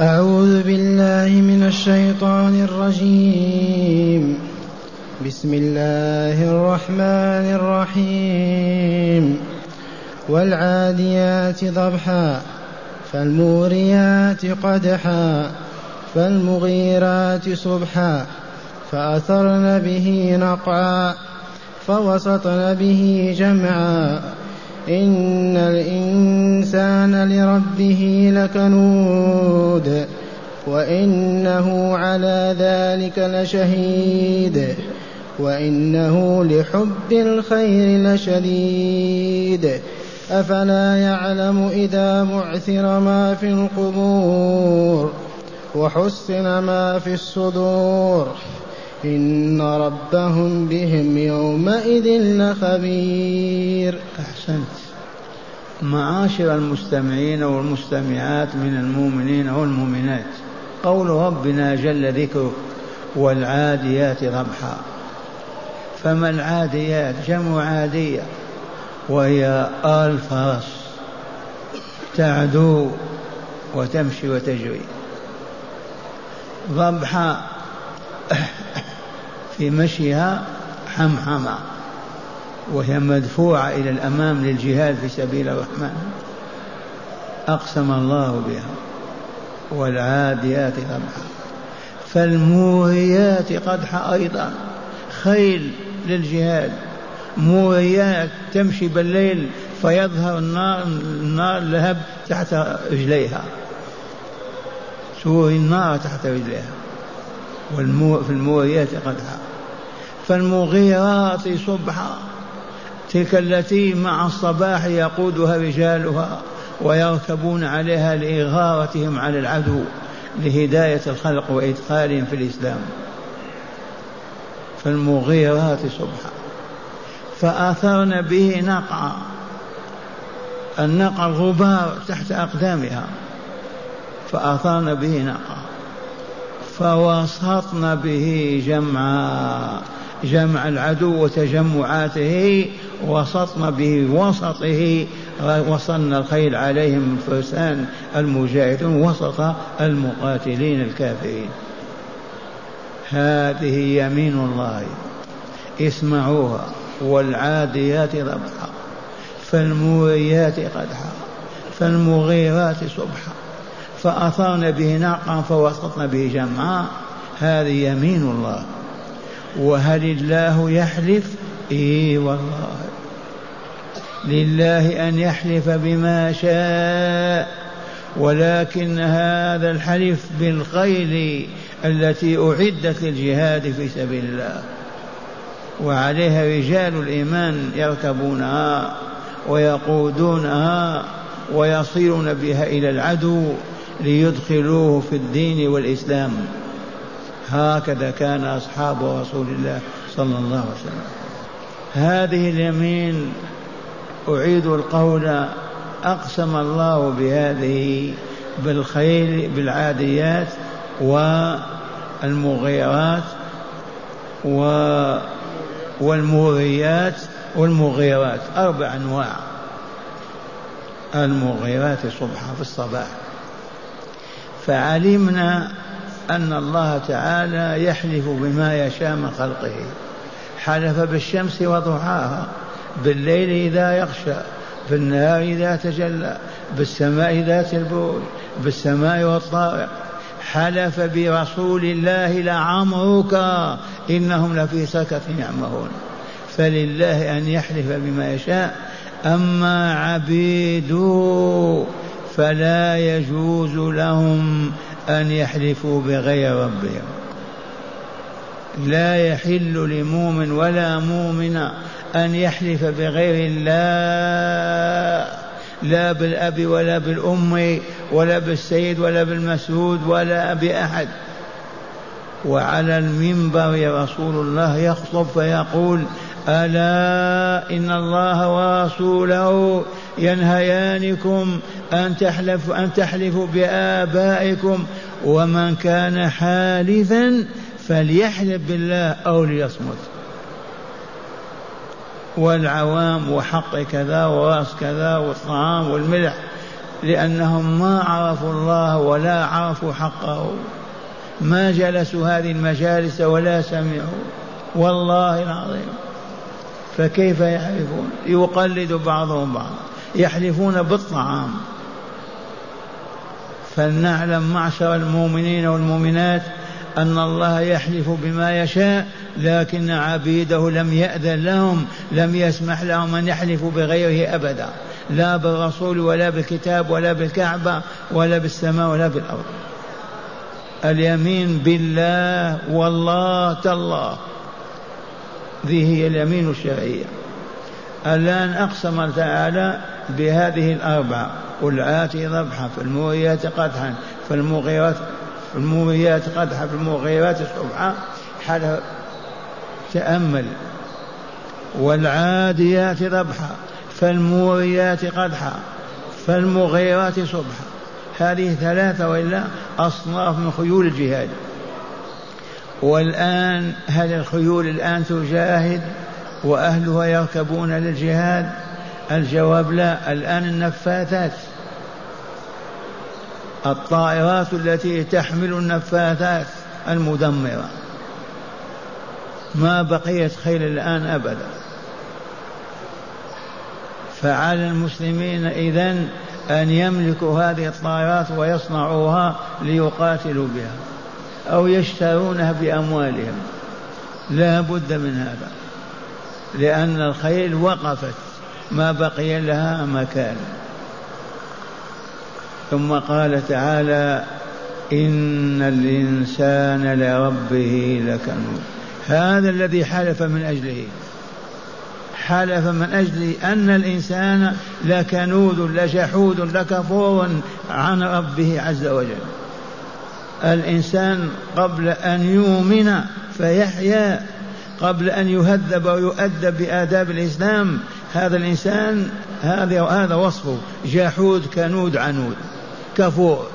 أعوذ بالله من الشيطان الرجيم. بسم الله الرحمن الرحيم. والعاديات ضبحا فالموريات قدحا فالمغيرات صبحا فأثرن به نقعا فوسطن به جمعا. إن الإنسان لربه لكنود وإنه على ذلك لشهيد وإنه لحب الخير لشديد أفلا يعلم إذا بعثر ما في القبور وحسن ما في الصدور إن ربهم بهم يومئذ لخبير. أحسنت. معاشر المستمعين والمستمعات من المؤمنين والمؤمنات قول ربنا جل ذكره والعاديات ضبحا فما العاديات؟ جمع عادية وهي الفرس تعدو وتمشي وتجري. ضبحا في مشيها حمحمة وهي مدفوعة إلى الأمام للجهاد في سبيل الرحمن. أقسم الله بها والعاديات ضبحا فالموريات قدحا أيضا خيل للجهاد. موريات تمشي بالليل فيظهر النار النار لهب تحت رجليها. سور النار تحت رجليها. والمو في الموريات قدحا فالمغيرات صبحا تلك التي مع الصباح يقودها رجالها ويركبون عليها لإغارتهم على العدو لهداية الخلق وإدخالهم في الإسلام. فالمغيرات صبحا. فأثرن به نقعا النقع الغبار تحت أقدامها. فأثرن به نقعا. فوسطن به جمعا. جمع العدو وتجمعاته وسطن به وسطه وصلنا الخيل عليهم الفرسان المجاهدون وسط المقاتلين الكافرين. هذه يمين الله. اسمعوها. والعاديات ضبحا فالموريات قدحا. فالمغيرات صبحا. فأثرن به ناقا فوسطن به جمعا. هذه يمين الله. وهل الله يحلف؟ إي والله. لله أن يحلف بما شاء ولكن هذا الحلف بالخيل التي أعدت للجهاد في سبيل الله. وعليها رجال الإيمان يركبونها ويقودونها ويصيرون بها إلى العدو ليدخلوه في الدين والإسلام. هكذا كان أصحاب رسول الله صلى الله عليه وسلم. هذه اليمين أعيد القول أقسم الله بهذه بالخيل بالعاديات والمغيرات و والموريات والمغيرات. أربع أنواع. المغيرات صبحا في الصباح. فعلمنا أن الله تعالى يحلف بما يشاء من خلقه. حلف بالشمس وضحاها بالليل إذا يغشى بالنهار إذا تجلى بالسماء ذات البروج بالسماء والطارق. حلف برسول الله لعمرك إنهم لفي سكة يعمهون. فلله أن يحلف بما يشاء. أما عبيده فلا يجوز لهم أن يحلفوا بغير ربهم. لا يحل لمؤمن ولا مؤمن أن يحلف بغير الله لا بالأب ولا بالأم ولا بالسيد ولا بالمسعود ولا بأحد. وعلى المنبر رسول الله يخطب فيقول ألا إن الله ورسوله ينهيانكم أن تحلفوا أن تحلفوا بآبائكم ومن كان حالفا فليحلف بالله أو ليصمت. والعوام وحق كذا وراس كذا والطعام والملح لأنهم ما عرفوا الله ولا عرفوا حقه. ما جلسوا هذه المجالس ولا سمعوا. والله العظيم. فكيف يحلفون؟ يقلد بعضهم بعضا. يحلفون بالطعام. فلنعلم معشر المؤمنين والمؤمنات أن الله يحلف بما يشاء لكن عبيده لم يأذن لهم لم يسمح لهم أن يحلفوا بغيره أبدا. لا بالرسول ولا بالكتاب ولا بالكعبة ولا بالسماء ولا بالأرض. اليمين بالله والله تالله. ذي هي اليمين الشرعية. الآن أقسم تعالى بهذه الأربعة والعاتي ذبحا فالموريات قدحا فالمغيرات الموريات قدحا فالمغيرات صبحا. حلف تأمل. والعاديات ذبحا فالموريات قدحا فالمغيرات صبحا. هذه ثلاثة وإلا أصناف من خيول الجهاد. والآن هل الخيول الآن تجاهد وأهلها يركبون للجهاد؟ الجواب لا الآن النفاثات. الطائرات التي تحمل النفاثات المدمرة. ما بقيت خيل الآن أبدا. فعلى المسلمين إذن أن يملكوا هذه الطائرات ويصنعوها ليقاتلوا بها. أو يشترونها بأموالهم. لا بد من هذا لأن الخيل وقفت ما بقي لها مكان. ثم قال تعالى إن الإنسان لربه لكنود. هذا الذي حلف من أجله. حلف من أجل أن الإنسان لكنود لجحود لكفور عن ربه عز وجل. الإنسان قبل أن يؤمن فيحيا قبل أن يهذب ويؤدب بآداب الإسلام هذا الإنسان هذا هذا وصفه جحود كنود عنود كفور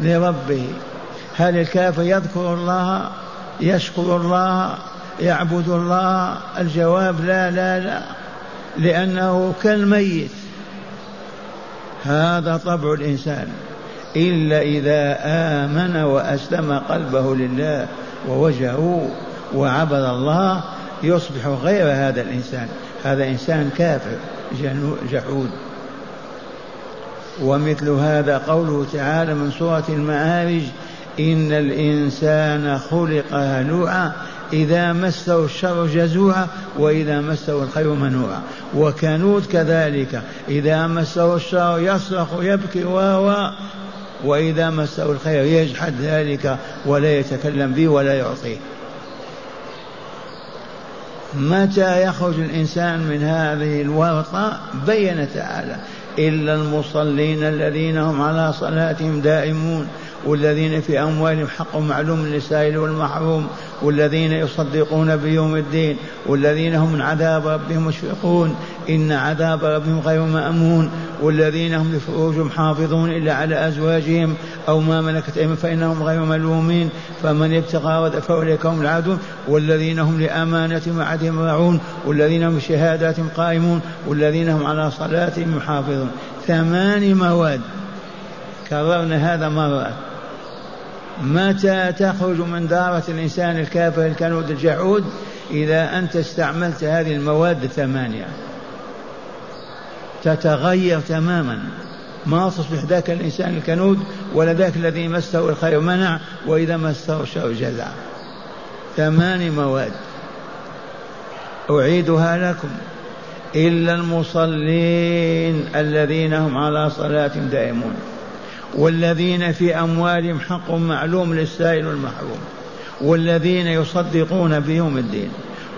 لربه. هل الكافر يذكر الله يشكر الله يعبد الله؟ الجواب لا لا لا لأنه كالميت. هذا طبع الإنسان. إلا إذا آمن وأسلم قلبه لله ووجهه وعبد الله يصبح غير هذا الإنسان. هذا إنسان كافر جحود. ومثل هذا قوله تعالى من سورة المعارج إن الإنسان خلق هلوعا إذا مسه الشر جزوعا وإذا مسه الخير منوعا. وكنود كذلك إذا مسه الشر يصرخ يبكي وهو وإذا مسه الخير يجحد ذلك ولا يتكلم به ولا يعطيه متى يخرج الإنسان من هذه الورطة؟ بين تعالى. إلا المصلين الذين هم على صلاتهم دائمون. والذين في أموالهم حق معلوم للسائل والمحروم والذين يصدقون بيوم الدين والذين هم من عذاب ربهم مشفقون إن عذاب ربهم غير مأمون والذين هم لفروجهم حافظون إلا على أزواجهم أو ما ملكت أيمانهم فإنهم غير ملومين فمن ابتغى فأولئك هم العادون والذين هم لأمانتهم وعدهم راعون والذين هم بشهاداتهم قائمون والذين هم على صلاتهم يحافظون ثمان مواد. كررنا هذا مرات متى تخرج من دارة الإنسان الكافر الكنود الجحود؟ إذا أنت استعملت هذه المواد الثمانية تتغير تماما. ما تصبح ذاك الإنسان الكنود ولا ذاك الذي مسه الخير منع وإذا مسه الشر جزع ثمان مواد. أعيدها لكم. إلا المصلين الذين هم على صلاتهم دائمون. والذين في أموالهم حق معلوم للسائل والمحروم والذين يصدقون بيوم الدين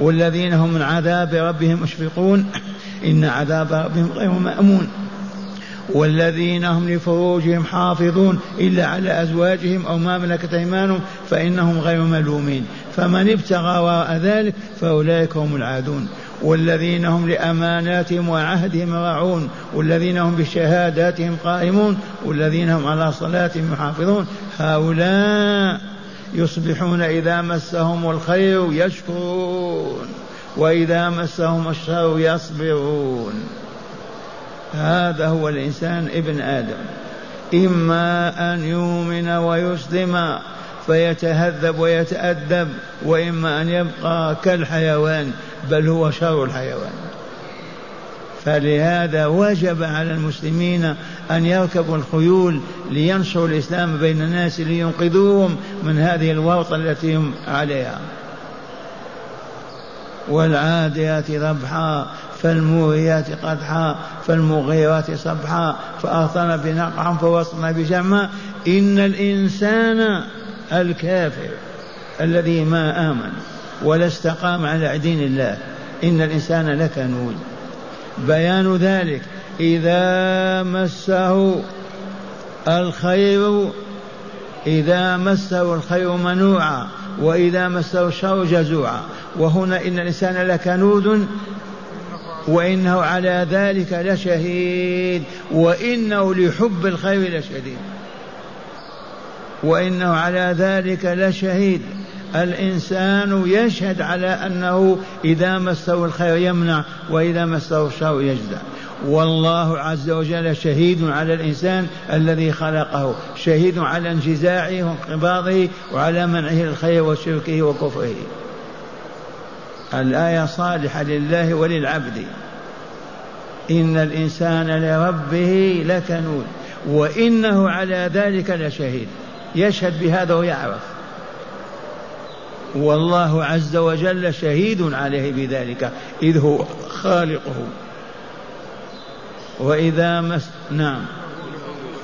والذين هم من عذاب ربهم مشفقون إن عذاب ربهم غير مأمون والذين هم لفروجهم حافظون إلا على أزواجهم أو ما ملكت أيمانهم فإنهم غير ملومين فمن ابتغى وراء ذلك فأولئك هم العادون. والذين هم لأماناتهم وعهدهم راعون والذين هم بشهاداتهم قائمون والذين هم على صلاتهم يحافظون. هؤلاء يصبحون إذا مسهم الخير يشكرون وإذا مسهم الشر يصبرون. هذا هو الإنسان ابن آدم. إما أن يؤمن ويسلم فيتهذب ويتأدب وإما أن يبقى كالحيوان بل هو شر الحيوان. فلهذا وجب على المسلمين أن يركبوا الخيول لينشروا الإسلام بين الناس لينقذوهم من هذه الورطة التي هم عليها. والعاديات ضبحا فالموريات قدحا فالمغيرات صبحا فأثرن بنقعا فوصلنا بجمع. إن الإنسان الكافر الذي ما آمن ولا استقام على دين الله. إن الإنسان لكنود. بيان ذلك إذا مسه الخير إذا مسه الخير منوعا وإذا مسه الشر جزوعا. وهنا إن الإنسان لكنود وإنه على ذلك لشهيد وإنه لحب الخير لشديد وإنه على ذلك لشهيد. الإنسان يشهد على أنه إذا مسه الخير يمنع وإذا مسه الشر يجزع. والله عز وجل شهيد على الإنسان الذي خلقه شهيد على انجزاعه وانقباضه وعلى منعه الخير وشركه وكفره. الآية صالحة لله وللعبد. إن الإنسان لربه لكنود وإنه على ذلك لشهيد. يشهد بهذا ويعرف. والله عز وجل شهيد عليه بذلك إذ هو خالقه. وإذا مس نعم.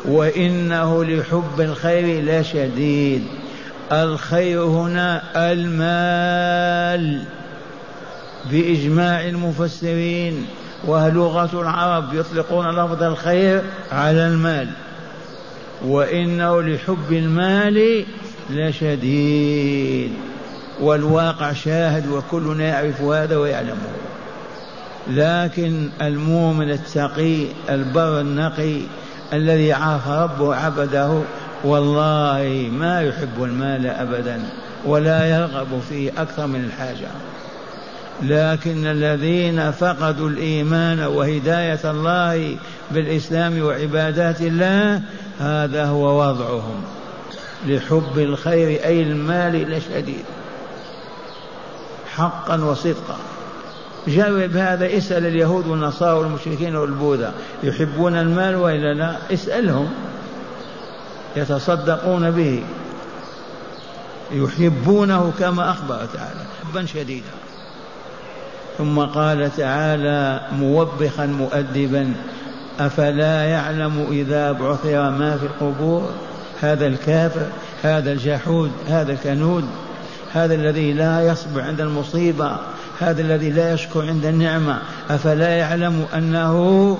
وإنه لحب الخير لشديد الخير هنا المال. بإجماع المفسرين ولغة العرب يطلقون لفظ الخير على المال. وإنه لحب المال لشديد والواقع شاهد وكلنا يعرف هذا ويعلمه. لكن المؤمن التقي البر النقي الذي عرف ربه وعبده والله ما يحب المال ابدا ولا يرغب فيه أكثر من الحاجة. لكن الذين فقدوا الإيمان وهداية الله بالإسلام وعبادات الله هذا هو وضعهم. لحب الخير أي المال لشديد حقا وصدقا. جرب هذا اسأل اليهود والنصارى والمشركين والبوذا. يحبون المال وإلا لا؟ اسألهم. يتصدقون به. يحبونه كما أخبر تعالى. حبا شديدا. ثم قال تعالى موبخا مؤدبا. أفلا يعلم إذا بعثر ما في القبور؟ هذا الكافر هذا الجحود هذا الكنود هذا الذي لا يصبر عند المصيبة هذا الذي لا يشكر عند النعمة. أفلا يعلم أنه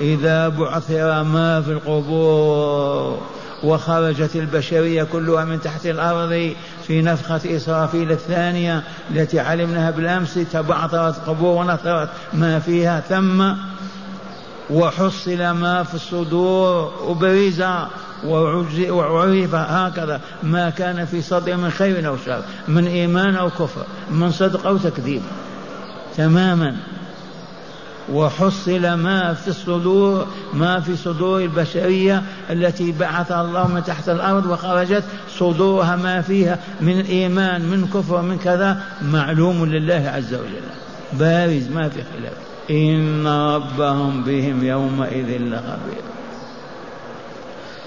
إذا بعثر ما في القبور وخرجت البشرية كلها من تحت الأرض في نفخة إسرافيل الثانية التي علمناها بالأمس تبعثرت قبور ونثرت ما فيها ثم وحصل ما في الصدور وبرز وعرف هكذا. ما كان في صدر من خير أو شر من إيمان أو كفر من صدق أو تكذيب. تماما. وحصل ما في الصدور ما في صدور البشرية التي بعثها الله من تحت الأرض وخرجت صدورها ما فيها من إيمان من كفر من كذا معلوم لله عز وجل. بارز ما في خلاف. إن ربهم بهم يومئذ لخبير.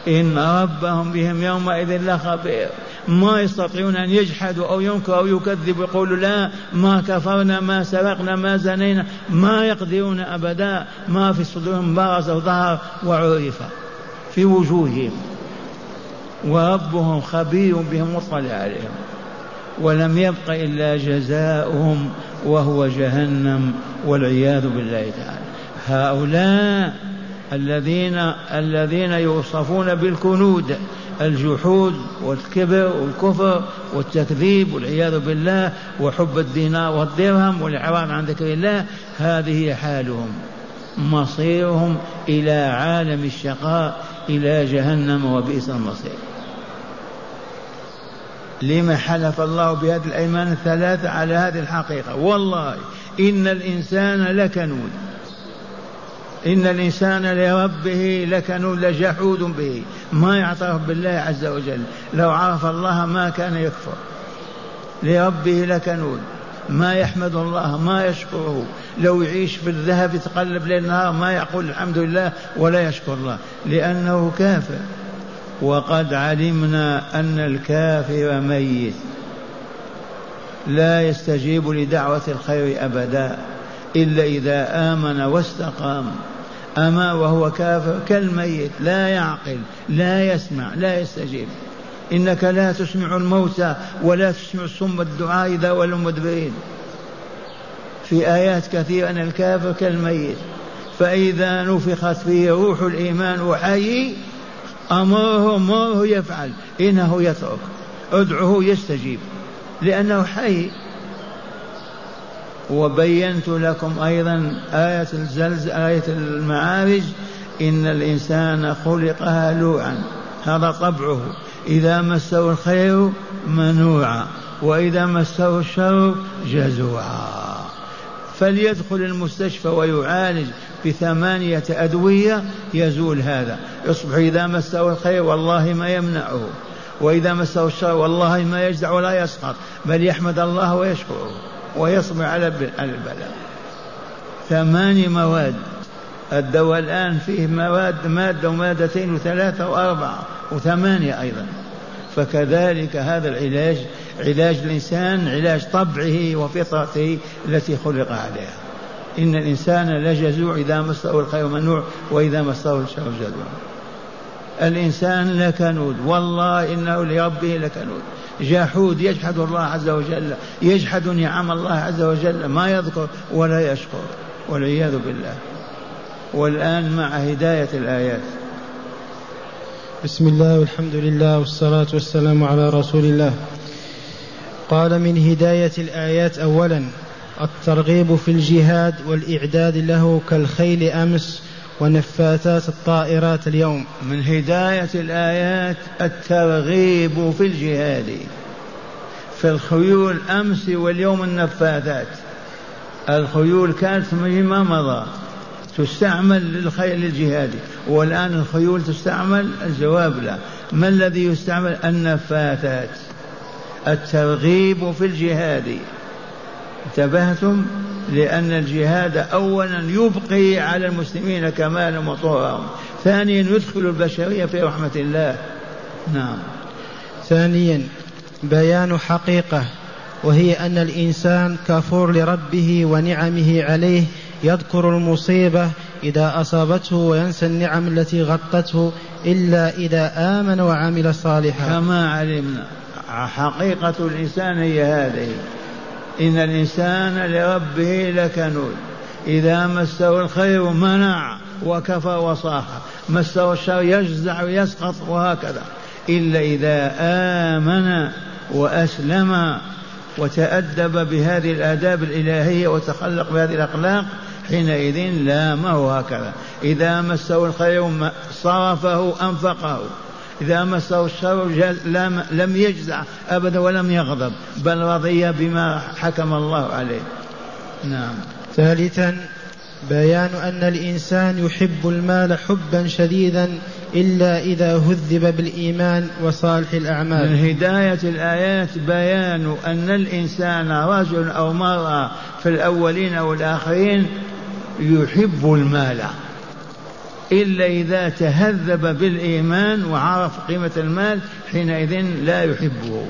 إن ربهم بهم يومئذ لخبير. ما يستطيعون أن يجحدوا أو ينكروا أو يكذبوا يقولوا لا ما كفرنا ما سرقنا ما زنينا. ما يقدرون أبدا. ما في صدورهم برز وظهر وعرف في وجوههم. وربهم خبير بهم مطلع عليهم. ولم يبق إلا جزاؤهم وهو جهنم والعياذ بالله تعالى. هؤلاء الذين الذين يوصفون بالكنود الجحود والكبر والكفر والتكذيب والعياذ بالله وحب الدينار والدرهم والإعراض عن ذكر الله هذه حالهم. مصيرهم إلى عالم الشقاء إلى جهنم وبئس المصير. لما حلف الله بهذه الأيمان الثلاثة على هذه الحقيقة. والله إن الإنسان لكنود. إن الإنسان لربه لكنود لجحود به. ما يعترف بالله عز وجل. لو عرف الله ما كان يكفر. لربه لكنود. ما يحمد الله ما يشكره. لو يعيش في الذهب يتقلب ليل نهار ما يقول الحمد لله ولا يشكر الله. لأنه كافر. وقد علمنا أن الكافر ميت. لا يستجيب لدعوة الخير أبدا إلا إذا آمن واستقام. أما وهو كافر كالميت لا يعقل لا يسمع لا يستجيب. إنك لا تسمع الموتى ولا تسمع الصم الدعاء إذا ولوا مدبرين. في آيات كثيرة أن الكافر كالميت. فإذا نفخت فيه روح الإيمان وحي أمره مره يفعل إنه يترك ادعه يستجيب لأنه حي. وبينت لكم أيضا آية الزلز آية المعارج إن الإنسان خلق هلوعا هذا طبعه. إذا مسه الخير منوعا وإذا مسه الشر جزوعا. فليدخل المستشفى ويعالج. بثمانية أدوية يزول هذا. يصبح إذا مسه الخير والله ما يمنعه وإذا مسه الشر والله ما يجزع ولا يسخط بل يحمد الله ويشكره ويصبر على البلاء. ثماني مواد. الدواء الآن فيه مواد مادة ومادتين وثلاثة وأربعة وثمانية أيضا. فكذلك هذا العلاج علاج الإنسان علاج طبعه وفطرته التي خلق عليها. إن الإنسان لجزوع إذا مسه الخير منوع وإذا مسه الشر جزوع الإنسان لكنود والله إنه لربه لكنود. جحود يجحد الله عز وجل يجحد نعم الله عز وجل ما يذكر ولا يشكر والعياذ بالله. والآن مع هداية الآيات. بسم الله والحمد لله والصلاة والسلام على رسول الله. قال من هداية الآيات أولا الترغيب في الجهاد والإعداد له كالخيل أمس ونفاثات الطائرات اليوم. من هداية الآيات الترغيب في الجهاد في الخيول أمس واليوم النفاثات. الخيول كانت ما مضى تستعمل للخيل للجهاد والآن الخيول تستعمل الجواب لا. ما الذي يستعمل؟ النفاثات. الترغيب في الجهاد. انتبهتم لأن الجهاد أولا يبقي على المسلمين كمالا وطهرهم ثانيا يدخل البشرية في رحمة الله. نعم. ثانيا بيان حقيقة وهي أن الإنسان كفور لربه ونعمه عليه يذكر المصيبة إذا أصابته وينسى النعم التي غطته إلا إذا آمن وعمل صالحا. كما علمنا. حقيقة الإنسان هي هذه. إن الإنسان لربه لكنود. إذا مسه الخير منع وكفى وصاح. مسه الشر يجزع ويسقط وهكذا. إلا إذا آمن وأسلم وتأدب بهذه الآداب الإلهية وتخلق بهذه الأخلاق حينئذ لامه هكذا؟ إذا مسه الخير صرفه أنفقه. إذا مسه الشر لم, يجزع أبدا ولم يغضب بل رضي بما حكم الله عليه. نعم. ثالثا بيان أن الإنسان يحب المال حبا شديدا إلا إذا هذب بالإيمان وصالح الأعمال. من هداية الآيات بيان أن الإنسان رجل أو مرأة في الأولين أو الآخرين يحب المال. إلا إذا تهذب بالإيمان وعرف قيمة المال حينئذ لا يحبه.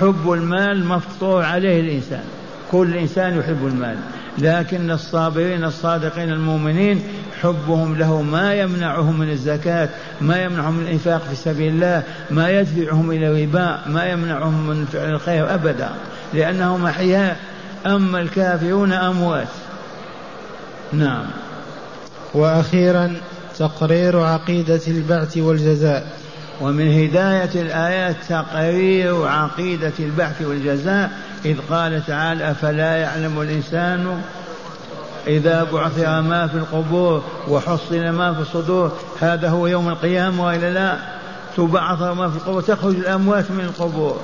حب المال مفطور عليه الإنسان. كل إنسان يحب المال. لكن الصابرين الصادقين المؤمنين حبهم له ما يمنعهم من الزكاة ما يمنعهم من الإنفاق في سبيل الله ما يدفعهم إلى الربا ما يمنعهم من فعل الخير أبدا. لأنهم أحياء. أما الكافرون أموات. نعم. وأخيرا تقرير عقيدة البعث والجزاء. ومن هداية الآيات تقرير عقيدة البعث والجزاء إذ قال تعالى أفلا يعلم الإنسان إذا بعثر ما في القبور وحصل ما في الصدور؟ هذا هو يوم القيامة وإلا لا؟ تبعث ما في القبور تخرج الأموات من القبور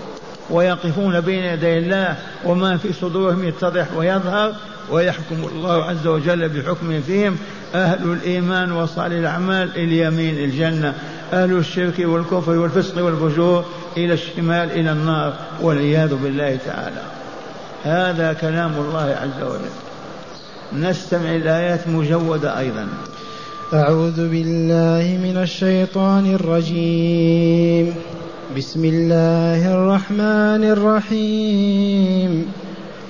ويقفون بين يدي الله وما في صدورهم يتضح ويظهر. ويحكم الله عز وجل بحكم فيهم أهل الإيمان وصالح الأعمال اليمين الجنة. أهل الشرك والكفر والفسق والفجور إلى الشمال إلى النار والعياذ بالله تعالى. هذا كلام الله عز وجل. نستمع الآيات مجودة أيضا. أعوذ بالله من الشيطان الرجيم. بسم الله الرحمن الرحيم.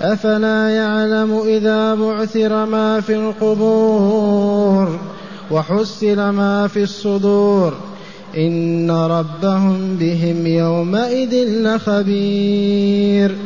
أفلا يعلم إذا بعثر ما في القبور وحصل ما في الصدور إن ربهم بهم يومئذ لخبير.